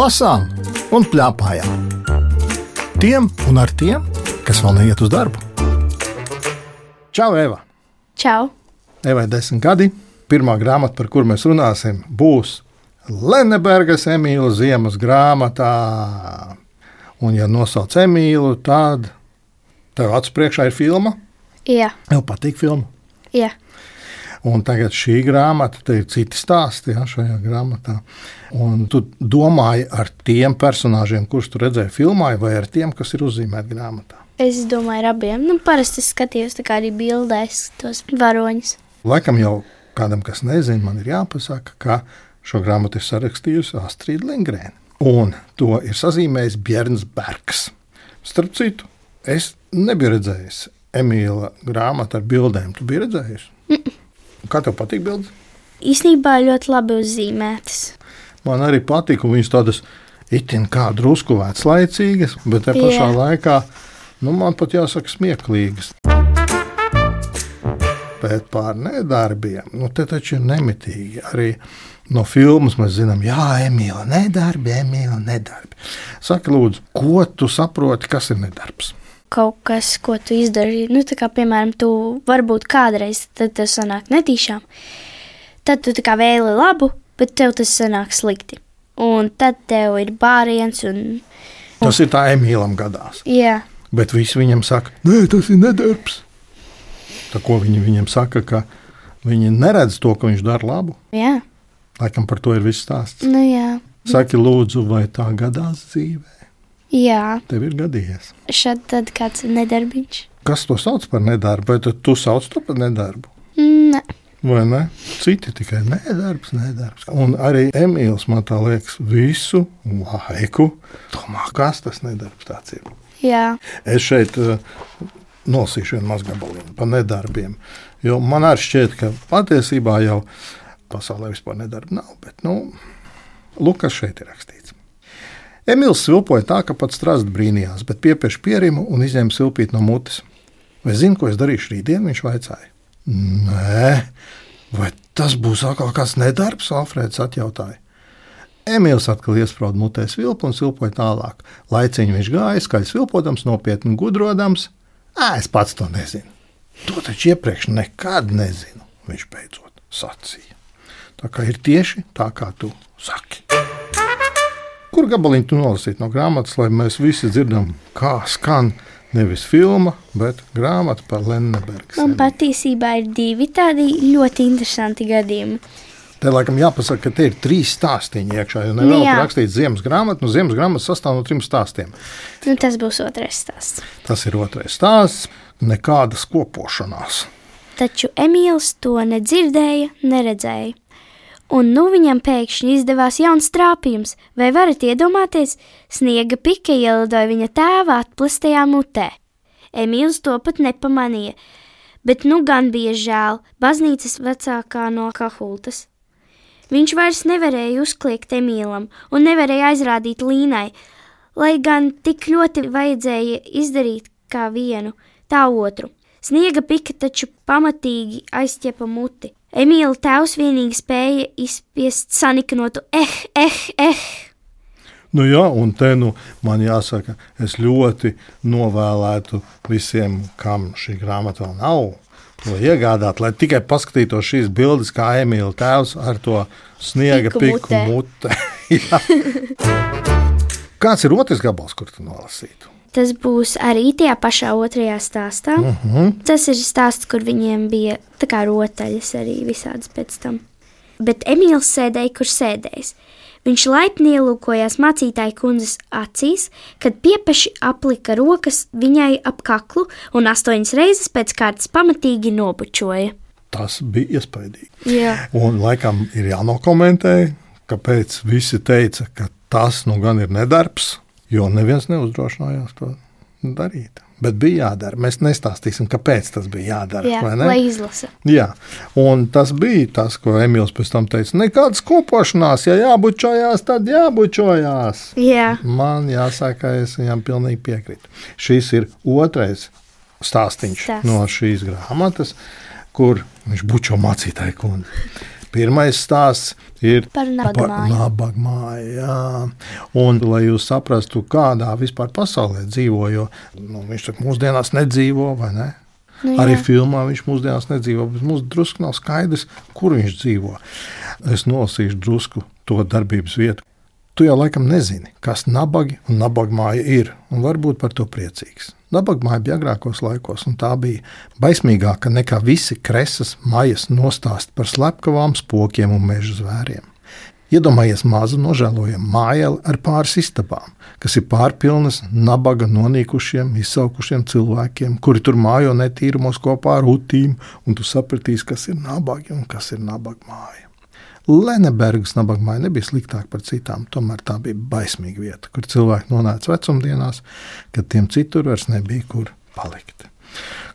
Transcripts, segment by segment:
lasām un plēpājām. Tiem un ar tiem, kas vēl neiet uz darbu. Čau, Eva! Čau! Evai desmit gadi. Pirmā grāmata, par kuru mēs runāsim, būs Lenebergas Emīļa Ziemas grāmatā. Un, ja nosauc Emīlu, tad tev acu priekšā ir filma. Jā, Tev patīk filma. jā. Un tagad šī grāmata, te ir citi stāsti ja, šajā grāmatā. Un tu domāji ar tiem personāžiem, kurus tu redzēji filmā, vai ar tiem, kas ir uzzīmēti grāmatā. Es domāju, ar abiem. Nu, parasti es skatījos arī bildēs tos varoņus. Laikam jau kādam, kas nezina, man ir jāpasaka, ka šo grāmatu ir sarakstījusi Astrid Lingrēna. Un to ir sazīmējis Bjorns Bergs. Starp citu, es nebiju redzējis Emīļa grāmatu ar bildēm. Tu biji redzējis? Kā tev patīk bildes? Īsnībā ļoti labi uzzīmētas. Man arī patīk, un viņas tādas itin kā drusku veclaicīgas, bet te pašā Jā. laikā, nu, man pat jāsaka, smieklīgas. Bet par nedarbiem, nu, te taču ir nemitīgi. Arī no filmas mēs zinām, Jā, Emīlija, nedarbi, Emīlija, nedarbi. Saka, lūdzu, ko tu saproti, kas ir nedarbs? Kaut kas, ko tu izdarīji, nu, kā, piemēram, tu varbūt kādreiz tas sanāk netīšām. Tad tu kā vēli labu, bet tev tas sanāk slikti. Un tad tev ir bāriens un. Tas ir tā Emīlam gadās. Jā, Bet visi viņam saka, nē, tas ir nedarbs. Tā ko viņi viņam saka, ka viņi neredz to, ka viņš dara labu. jā, Laikam par to ir viss stāsts. nu jā. Saki, lūdzu, vai tā gadās dzīvē? Jā, Tev ir gadījies. šad tad kāds nedarbiņš. Kas to sauc par nedarbu? Vai tu sauc to par nedarbu? Nē, Vai ne? Citi tikai nedarbs, nedarbs. Un arī Emīls man tā liekas, visu laiku domā, kas tas nedarbs tāds ir. jā, Es šeit uh, nolasīšu vienu mazu gabaliņu par nedarbiem. Jo man arī šķiet, ka patiesībā jau pasaulē vispār nedarba nav. Bet, nu, lūk, kas šeit ir rakstīts. Emīls svilpoja tā, ka pats strāst brīnījās, bet piepieši pierimu un izņēma silpīt no mutes. Vai zini, ko es darīšu rītdien? Viņš vaicāja. Nē, vai tas būs atkal kāds nedarbs? Alfrēds atjautāja. Emīls atkal iesprūda mutē svilpu un silpoja tālāk. Laiciņš viņš gāja, skaļi svilpodams, nopietni gudrodams. Ā, es pats to nezinu. To taču iepriekš nekad nezinu, viņš beidzot sacīja. Tā kā ir tieši tā, kā tu saki. Kur gabaliņu tu nolasīji no grāmatas, lai mēs visi dzirdam, kā skan nevis filma, bet grāmata par Lennebergu? man patiesībā ir divi tādi ļoti interesanti gadījumi. Te laikam jāpasaka, ka te ir trīs stāstīņi iekšā. Jo Nu nevēl jā. rakstīts ziemas grāmata, no ziemas grāmatas sastāv no trim stāstiem. Nu, tas būs otrais stāsts. Tas ir otrais stāsts, nekādas kopošanās. Taču Emīls to nedzirdēja, neredzēja. Un nu viņam pēkšņi izdevās jauns trāpījums, vai varat iedomāties, sniega pika ielidoja viņa tēva atplastajā mutē. Emīls to pat nepamanīja, bet nu gan bija žēl baznīcas vecākā no kahultas. Viņš vairs nevarēja uzkliegt Emīlam un nevarēja aizrādīt Līnai, lai gan tik ļoti vajadzēja izdarīt kā vienu, tā otru. Sniega pika taču pamatīgi aizķepa muti. Emīla tēvs vienīgi spēja izspiest saniknotu eh, eh, eh. Nu, jā, un te nu, man jāsaka, es ļoti novēlētu visiem, kam šī grāmata vēl nav, to iegādāt, lai tikai paskatītos šīs bildes, kā Emīļa tēvs ar to sniega Piku mutē. Kāds ir otrs gabals, kur tu nolasītu? Tas būs arī tajā pašā otrajā stāstā. Uh -huh. Tas ir stāsts, kur viņiem bija tā kā rotaļas arī visādas pēc tam. Bet Emīls sēdēja, kur sēdējis. Viņš laipni ielūkojās mācītāja kundzes acīs, kad piepeši aplika rokas viņai ap kaklu un astoņas reizes pēc kārtas pamatīgi nobučoja. Tas bija iespaidīgi. Jā. Un laikam ir jānokomentē, kāpēc visi teica, ka tas nu gan ir nedarbs, jo neviens neuzdrošinājās to darīt. Bet bija jādara. Mēs nestāstīsim, kāpēc tas bija jādara. Jā, lai izlasa. Jā, un tas bija tas, ko Emīls pēc tam teica. Nekādas kopošanās, ja jābučojās, tad jābučojās. Jā, Man jāsaka, es viņam pilnīgi piekrītu. Šis ir otrais stāstīns no šīs grāmatas, kur viņš bučo mācītāju kundzi. Pirmais stāsts ir Par nabaga māju. nabaga māju. Jā. Un, lai jūs saprastu, kādā vispār pasaulē dzīvo, jo nu, viņš tur mūsdienās nedzīvo, vai ne? Nu, Arī jā. filmā viņš mūsdienās nedzīvo, bet mums drusku nav skaidrs, kur viņš dzīvo. Es nolasīšu drusku to darbības vietu. Tu jau laikam nezini, kas nabagi un nabaga māja ir, un varbūt par to priecīgs. Nabaga māja bija agrākos laikos, un tā bija baismīgāka nekā visi kresas maijas nostāst par slepkavām, spokiem un meža zvēriem. Iedomājies mazu nožēlojamu mājeli ar pāris istabām, kas ir pārpilnas nabaga nonīkušiem, izsalkušiem cilvēkiem, kuri tur mājo netīrumos kopā ar utīm, un tu sapratīsi, kas ir nabagi un kas ir nabaga māja. Lenebergas nabaga māja nebija sliktāka par citām, tomēr tā bija baismīga vieta, kur cilvēki nonāca vecumdienās, kad tiem citur vairs nebija kur palikt.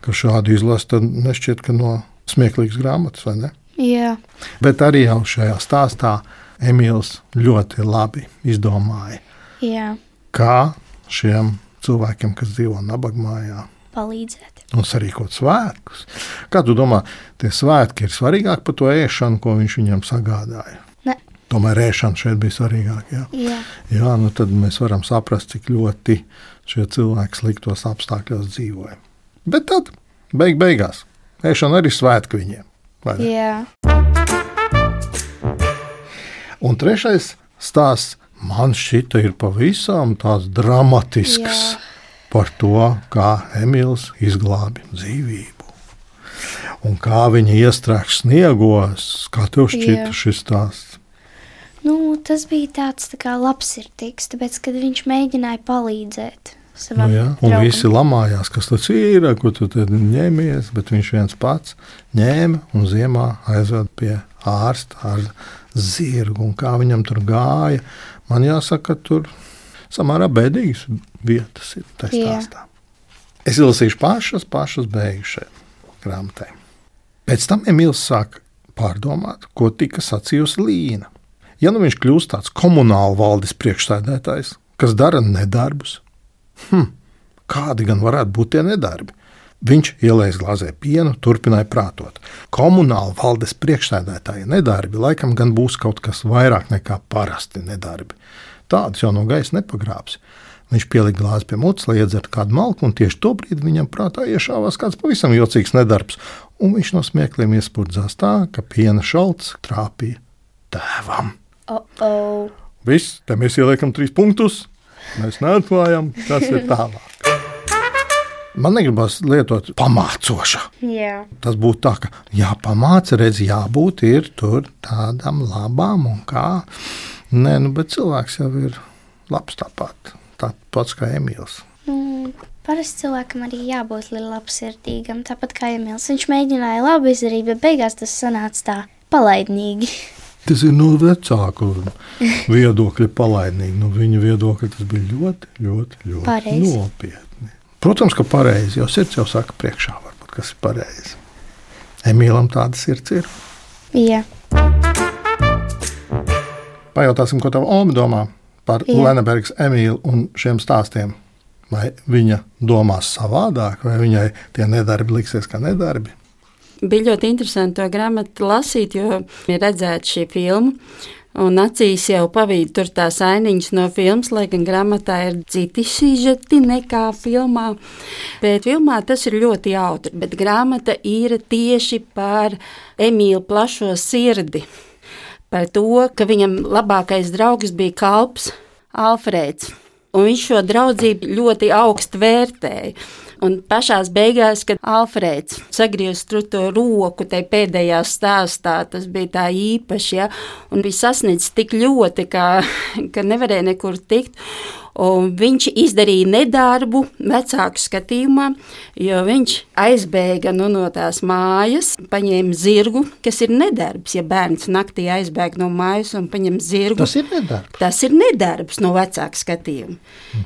Ka šādu izlasu tad nešķiet, ka no smieklīgas grāmatas, vai ne? Jā. Bet arī jau šajā stāstā Emīls ļoti labi izdomāja, Jā. kā šiem cilvēkiem, kas dzīvo nabaga mājā, Palīdzēt. un sarīkot svētkus. Kā tu domā, tie svētki ir svarīgāki par to ēšanu, ko viņš viņam sagādāja? Ne. Tomēr ēšana šeit bija svarīgāka. Jā. Jā. jā, nu tad mēs varam saprast, cik ļoti šie cilvēki sliktos apstākļos dzīvoja. Bet tad, beig beigās, ēšana arī svētki viņiem. Un trešais stāsts man šķita ir pavisam tāds dramatisks Jā. Par to, kā Emīls izglābi dzīvību. Un kā viņa iestrēgs sniegos, kā tev šķita Jā. šis stāsts? Nu, tas bija tāds tā kā labsirdīgs, tāpēc, kad viņš mēģināja palīdzēt Nu, jā, un draugam. visi lamājās, kas tas ir, ko tu ņēmies, bet viņš viens pats ņēma un ziemā aizveda pie ārsta ar zirgu. Un kā viņam tur gāja, man jāsaka, ka tur samērā bēdīgas vietas ir tajā Jā. stāstā. Es izlasīšu pašas, pašas beigas šai grāmatai. Pēc tam Emīls sāk pārdomāt, ko tika sacījusi Līna. Ja nu viņš kļūst tāds komunāla valdes priekšsēdētājs, kas dara nedarbus, hm, kādi gan varētu būt tie nedarbi? Viņš ielēja glāzē pienu, turpināja prātot. Komunāla valdes priekšsēdētāja nedarbi laikam gan būs kaut kas vairāk nekā parasti nedarbi. Tādus jau no gaisa nepagrābs. Viņš pielika glāzi pie mutes, lai iedzertu kādu malku, un tieši to brīdi viņam prātā iešāvās kāds pavisam jocīgs nedarbs, un viņš no smiekliem iespurdzās tā, ka piena šalts trāpīja tēvam. Oh, oh. Viss, te mēs ieliekam trīs punktus. Mēs neatklājam, kas ir tālāk. Man negribas lietot pamācoša. Jā. Tas būtu tā, ka jāpamāca, redz, jābūt ir tur tādam labam un kā. Nē, nu, bet cilvēks jau ir labs tāpat. Tāds pats kā Emīls. Nu, parasti cilvēkam arī jābūt labsirdīgam, tāpat kā Emīls. Viņš mēģināja labi izdarīt, bet beigās tas sanāca tā palaidnīgi. Tas ir no vecāku viedokļa palaidnīgi. No viņa viedokļa tas bija ļoti, ļoti, ļoti Pareizi. nopietni. Protams, ka pareizi, jo sirds jau saka priekšā, varbūt, kas ir pareizi. Emīlam tāda sirds ir. Jā. Pajautāsim, ko tava Oma domā par. Lenebergas Emīlu un šiem stāstiem. Vai viņa domās savādāk, vai viņai tie nedarbi liksies kā nedarbi? Bija ļoti interesanti to grāmatu lasīt, jo ir redzēta šī filma. Un acīs jau pavīd tur tās ainiņas no filmas, lai gan grāmatā ir citi sižeti nekā filmā. Bet filmā tas ir ļoti jautri, bet grāmata ir tieši par Emīlu plašo sirdi. Par to, ka viņam labākais draugs bija kalps Alfrēds. Un viņš šo draudzību ļoti augstu vērtēja. Un pašā beigās, kad Alfrēds sagriez to roku, tai pēdējā stāstā, tas bija tā īpaši, ja, un bija sasniedzis tik ļoti, ka, ka nevarēja nekur tikt. Viņš izdarīja nedarbu vecāku skatījumā, jo viņš aizbēga nu, no tās mājas, paņēma zirgu, kas ir nedarbs. Ja bērns naktī aizbēg no mājas un paņem zirgu, Tas ir nedarbs. Tas ir nedarbs no vecāka skatījuma.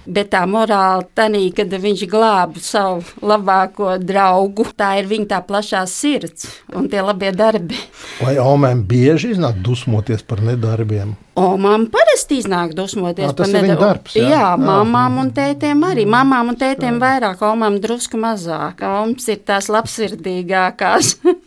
Bet tā morāla tanī, kad viņš glāba savu labāko draugu, tā ir viņa tā plašā sirds un tie labie darbi. Vai Omēm bieži iznāk dusmoties par nedarbiem? O, mamma parasti iznāk dusmoties. Jā, tas ir viņa darbs. Jā, jā mamām un tētiem arī. Mamām un tētiem jā. vairāk, omām drusku mazāk. Oms ir tās labsirdīgākās.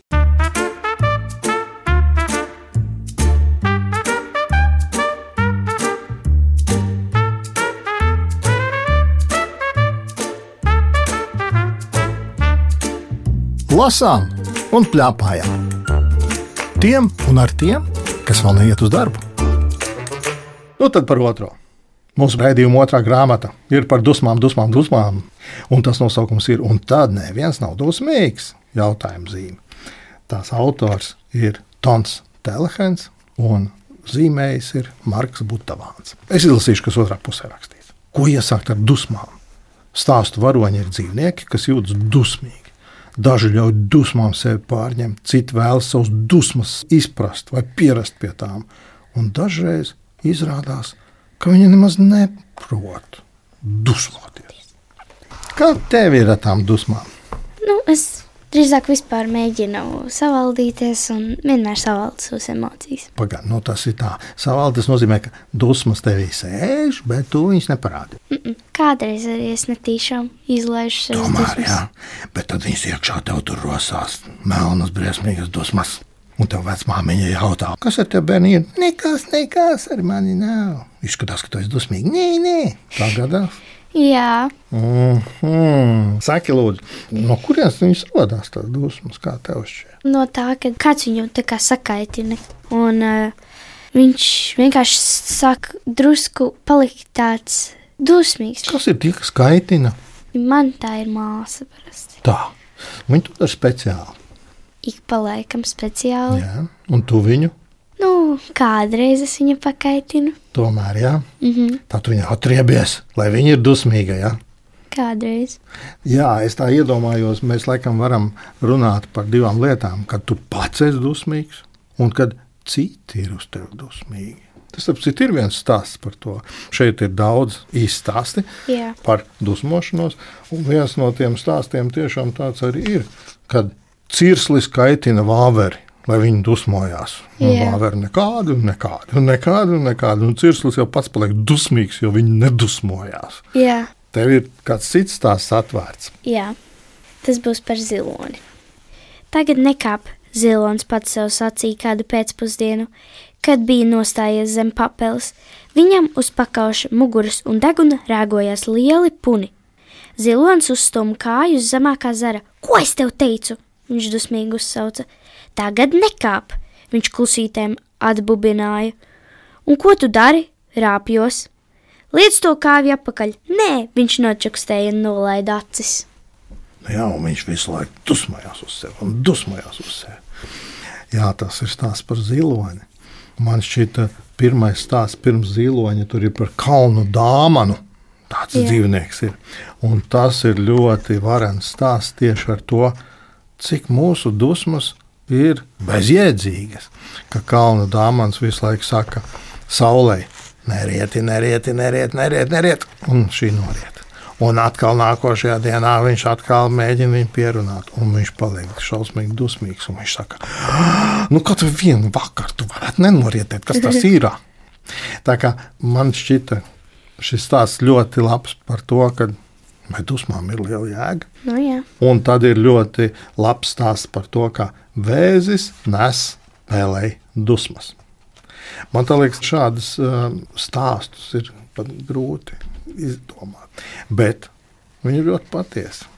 Lasām un plēpājām. Tiem un ar tiem, kas vēl neiet uz darbu. Nu tad par otro. Mūsu raidījuma otrā grāmata ir par dusmām, dusmām, dusmām. Un tas nosaukums ir, un tad neviens nav dusmīgs. Jautājuma zīme. Tās autors ir Tons Telehens un zīmējis ir Marks Butavāns. Es izlasīšu, kas otrā pusē rakstīts. Ko iesākt ar dusmām? Stāstu varoņi ir dzīvnieki, kas jūtas dusmīgi. Daži ļauj dusmām sevi pārņemt, citi vēlas savus dusmas izprast vai pierast pie tām. Un dažreiz izrādās, ka viņi nemaz neprot dusmoties. Kā tev ir ar tām dusmām? Nu, es drīzāk vispār mēģinu savaldīties un vienmēr savaldu savas emocijas. Pagaid, nu tas ir tā. Savādi tas nozīmē, ka dusmas tevī sēž, bet tu viņus neparādi. Mm -mm. Kādreiz arī es netīšām izlaižu savas Tomēr, dusmas. jā, bet tad viņas iekšā tev tur rosās melnas, briesmīgas dusmas. Un tev vecmāmiņa jautā, kas ar tevi bērni ir? Nekas, nekas ar mani nav. Izskatās, ka tu esi dusmīgs. Nē, nē, tā gadās. Jā, Mm -hmm. Saki, lūdzu, no kurienes viņas radās tās dusmas, kā tev šķiet? no tā, ka kāds viņu tā kā sakaitina. Un uh, viņš vienkārši sāk drusku palikt tāds dusmīgs. Kas ir tie, kas kaitina? Man tā ir māsa parasti. Tā, viņi to dara speciāli. Ik pa laikam speciāli. Jā, un tu viņu Nu, kādreiz es viņu pakaitinu. tomēr, jā, Mhm. tā tu viņu atriebies, lai viņa ir dusmīga. Jā. Kādreiz. Jā, es tā iedomājos, mēs laikam varam runāt par divām lietām. Kad tu pats esi dusmīgs un kad citi ir uz tevi dusmīgi. Tas apcīt, ir viens stāsts par to. Šeit ir daudz īsti Jā. par dusmošanos, un viens no tiem stāstiem tiešām tāds arī ir, kad cirslis kaitina vāveri. Lai viņi dusmojās. Un Jā. vāveri nekādu, nekādu, nekādu, nekādu. Un cirslis jau pats paliek dusmīgs, jo viņi nedusmojās. Jā. Tev ir kāds cits stāsts atvērts. Jā, tas būs par ziloni. Tagad nekāp zilons pats sev sacīja kādu pēcpusdienu, kad bija nostājies zem papeles. Viņam uz pakauša muguras un deguna rēgojās lieli puni. Zilons uzstūma kāju uz zemākā zara. Ko es tev teicu? Viņš dusmīgi uzsauca. Tagad nekāp, viņš klusītēm atbubināja. Un ko tu dari? Rāpjos. Liec to kāju atpakaļ. Nē, viņš nočakstēja un nolaida acis. Jā, un viņš visu laiku dusmojās uz sevi un dusmojās uz sevi. Jā, tas ir stāsts par ziloni. Man šķita, pirmais stāsts pirms ziloņa tur ir par kalnu dāmanu. Tāds. Jā. dzīvnieks ir. Un tas ir ļoti varens stāsts tieši ar to, cik mūsu dusmas ir bezjēdzīgas. Ka kalnu dāmans visu laiku saka saulē, nerieti, nerieti, nerieti, nerieti, nerieti, un šī noriet. Un atkal nākošajā dienā viņš atkal mēģina viņu pierunāt, un viņš paliek šausmīgi dusmīgs. Viņš saka, nu, katru vienu vakaru tu varētu nenorietēt, kas tas ir. Tā kā man šķita šis stāsts ļoti labs par to, ka vai dusmām ir liela jēga. Nu, jā. Un tad ir ļoti labs stāsts par to, ka vēzis nes vēlēji dusmas. Man liekas, šādas uh, stāstus ir grūti izdomāt. Bet viņi ir ļoti patiesi.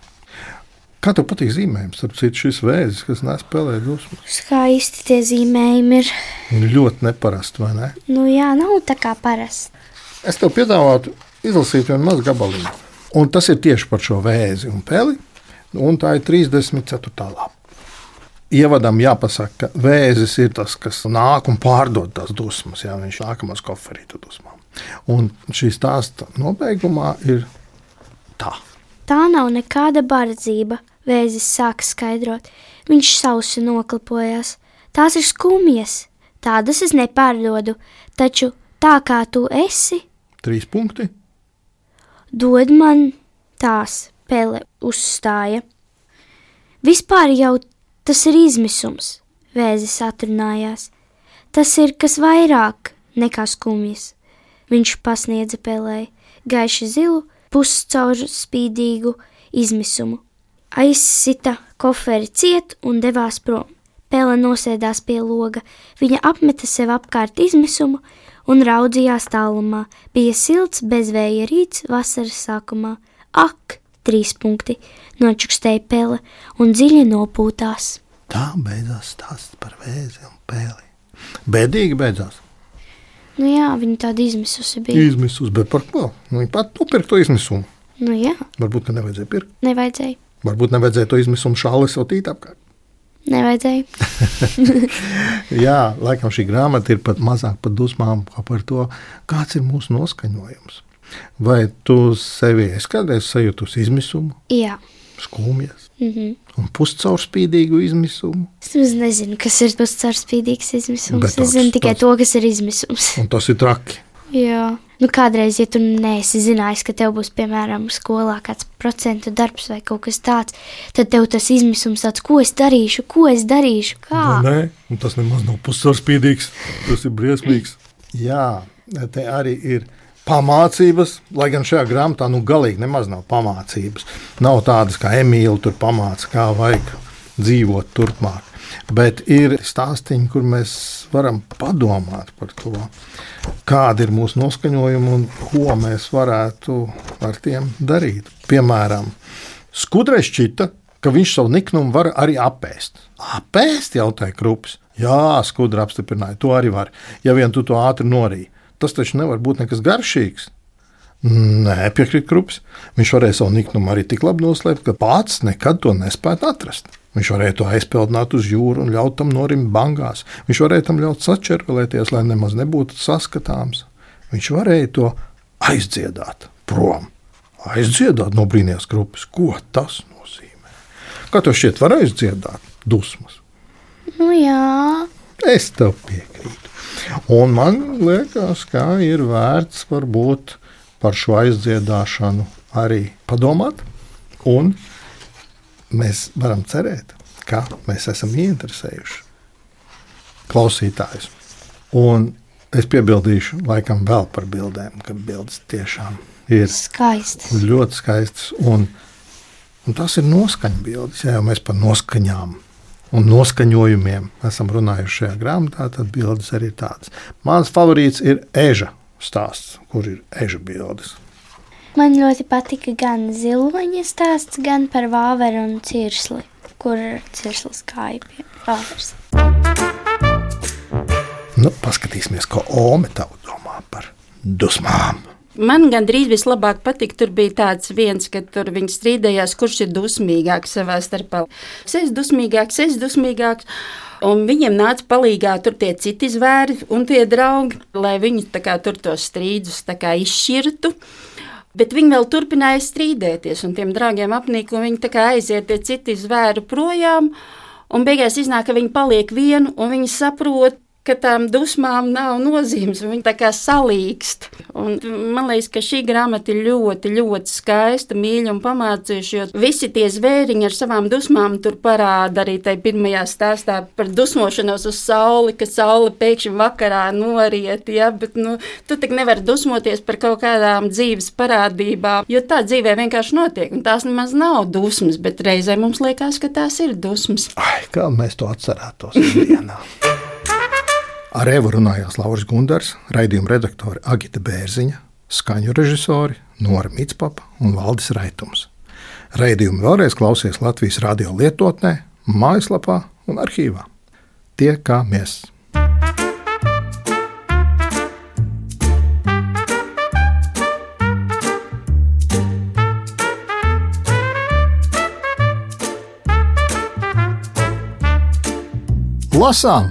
Kā tev patīk zīmējums? Starp citu, šis vēzis, kas nespēlē dusmas, Skaisti tie zīmējumi ir. ļoti neparasts, vai ne? Nu, jā, nav tā kā parasti. Es tev piedāvātu izlasīt vienu mazu gabaliņu. Un tas ir tieši par šo vēzi un peli. Un tā ir 34. lapa. Ievadam jāpasaka, ka vēzis ir tas, kas nāk un pārdod tās dusmas. Jā, viņš nāk uz koferītu dusmām. Un šī stāsta nobeigumā ir tā. Tā nav nekāda bardzība, vēzis sāka skaidrot. Viņš sausi noklapojās. Tās ir skumjas, tādas es nepārdodu, taču tā kā tu esi, Trīs punkti. Dod man tās, pele uzstāja. Vispār jau tas ir izmisums, vēzis atrunājās. Tas ir kas vairāk nekā skumjas. Viņš pasniedza pelē gaiši zilu, puscaurspīdīgu izmisumu. Aizsita koferi ciet un devās prom. Pēle nosēdās pie loga, viņa apmeta sev apkārt izmisumu un raudzījās tālumā. Bija silts, bezvēja rīts vasaras sākumā. Ak, Trīs punkti. Nočukstēja pele un dziļi nopūtās. Tā beidzās stāsts par vēzi un pēli. Bēdīgi beidzās. Nu jā, viņa tāda izmisusi bija. Izmisus, bet par ko? Nu, viņa pat nopirka to izmisumu. Nu jā, Varbūt, ka nevajadzēja pirkt. nevajadzēja. Varbūt nevajadzēja to izmisumu šāli siltīt apkārt. Nevajadzēja. Jā, laikam šī grāmata ir pat mazāk par dusmām, kā par to, kāds ir mūsu noskaņojums. Vai tu sevi esi kādreiz sajūtusi izmisumu, Jā. skumjas Mhm. un puscaurspīdīgu izmisumu? Es nezinu, kas ir tas caurspīdīgs izmisums. Bet Es zinu tikai tāds- to, kas ir izmisums. Un tas ir traki. Jā. Nu, kādreiz, ja tu neesi zinājis, ka tev būs, piemēram, skolā kāds procentu darbs vai kaut kas tāds, tad tev tas izmisums tāds, ko es darīšu, ko es darīšu, kā. Nē, un tas nemaz nav puscaurspīdīgs. Tas ir briesmīgs. Jā, te arī ir. Pamācības, lai gan šajā grāmatā nu, galīgi nemaz nav pamācības. Nav tādas kā Emīļa, tur pamāca, kā vajag dzīvot turpmāk. Bet ir stāstīņi, kur mēs varam padomāt par to, kāda ir mūsu noskaņojuma un ko mēs varētu ar tiem darīt. Piemēram, skudrais šķita, ka viņš savu niknumu var arī apēst. Apēst, jautāja Krupis. Jā, skudra apstiprināja, to arī var, ja vien tu to ātri norīji. Tas taču nevar būt nekas garšīgs. Nē, piekrīt Krups. Viņš varēja savu niknumu arī tik labi noslēpt, ka pats nekad to nespētu atrast. Viņš varēja to aizpeldināt uz jūru un ļaut tam norimt bangās. Viņš varēja tam ļaut sačervelēties, lai nemaz nebūtu saskatāms. Viņš varēja to aizdziedāt prom. Aizdziedāt no brīnījās grupas. Ko tas nozīmē? Kā tev šķiet, var aizdziedāt dusmas? Nu, jā. Es tev piekrītu. Un man liekas, ka ir vērts varbūt par šo aizdziedāšanu arī padomāt. Un mēs varam cerēt, ka mēs esam ieinteresējuši klausītājus. Un es piebildīšu, laikam, vēl par bildēm, ka bildes tiešām ir Skaisti. ļoti skaistas. Un, un tas ir noskaņu bildes. Ja jau mēs par noskaņām un noskaņojumiem esam runājuši šajā grāmatā, tad bildes arī tādas. Mans favorīts ir eža stāsts, kur ir eža bildes. Man ļoti patika gan ziloņa stāsts, gan par vāveru un cirsli, kur cirslis kāja pie vāveres. Nu, paskatīsimies, ko Ome tavu domā par dusmām. Man gandrīz vislabāk patika, tur bija tāds viens, ka tur viņi strīdējās, kurš ir dusmīgāks savā starpā. Es esmu dusmīgāks, es esmu dusmīgāks. Un viņiem nāca palīdzīgā tur tie citi zvēri un tie draugi, lai viņi tā kā, tur tos strīdus tā kā izšķirtu. Bet viņi vēl turpināja strīdēties, un tiem draugiem apnīk, un viņi tā kā aiziet tie citi zvēri projām. Un beigās iznāk, ka viņi paliek vieni, un viņi saprot, ka tām dusmām nav nozīmes. Viņi tā kā salīkst. Un man liekas, ka šī grāmata ir ļoti, ļoti skaista, mīļa un pamācīša. Jo visi tie zvēriņi ar savām dusmām tur parāda arī tajā pirmajā stāstā par dusmošanos uz sauli, ka saule pēkšņi vakarā noriet. Ja? Bet nu, tu tik nevari dusmoties par kaut kādām dzīves parādībām, jo tā dzīvē vienkārši notiek. Tās nemaz nav dusmas, bet reizē mums liekas, ka tās ir dusmas. Ai, kā mēs to atcerētos. Ar Evu runājās Lauris Gundars, raidījuma redaktore Agita Bērziņa, skaņu režisori Nora Mitspapa un Valdis Raitums. Raidījumu vēlreiz klausies Latvijas radio lietotnē, mājaslapā un arhīvā. Tie kā mēs! Lasām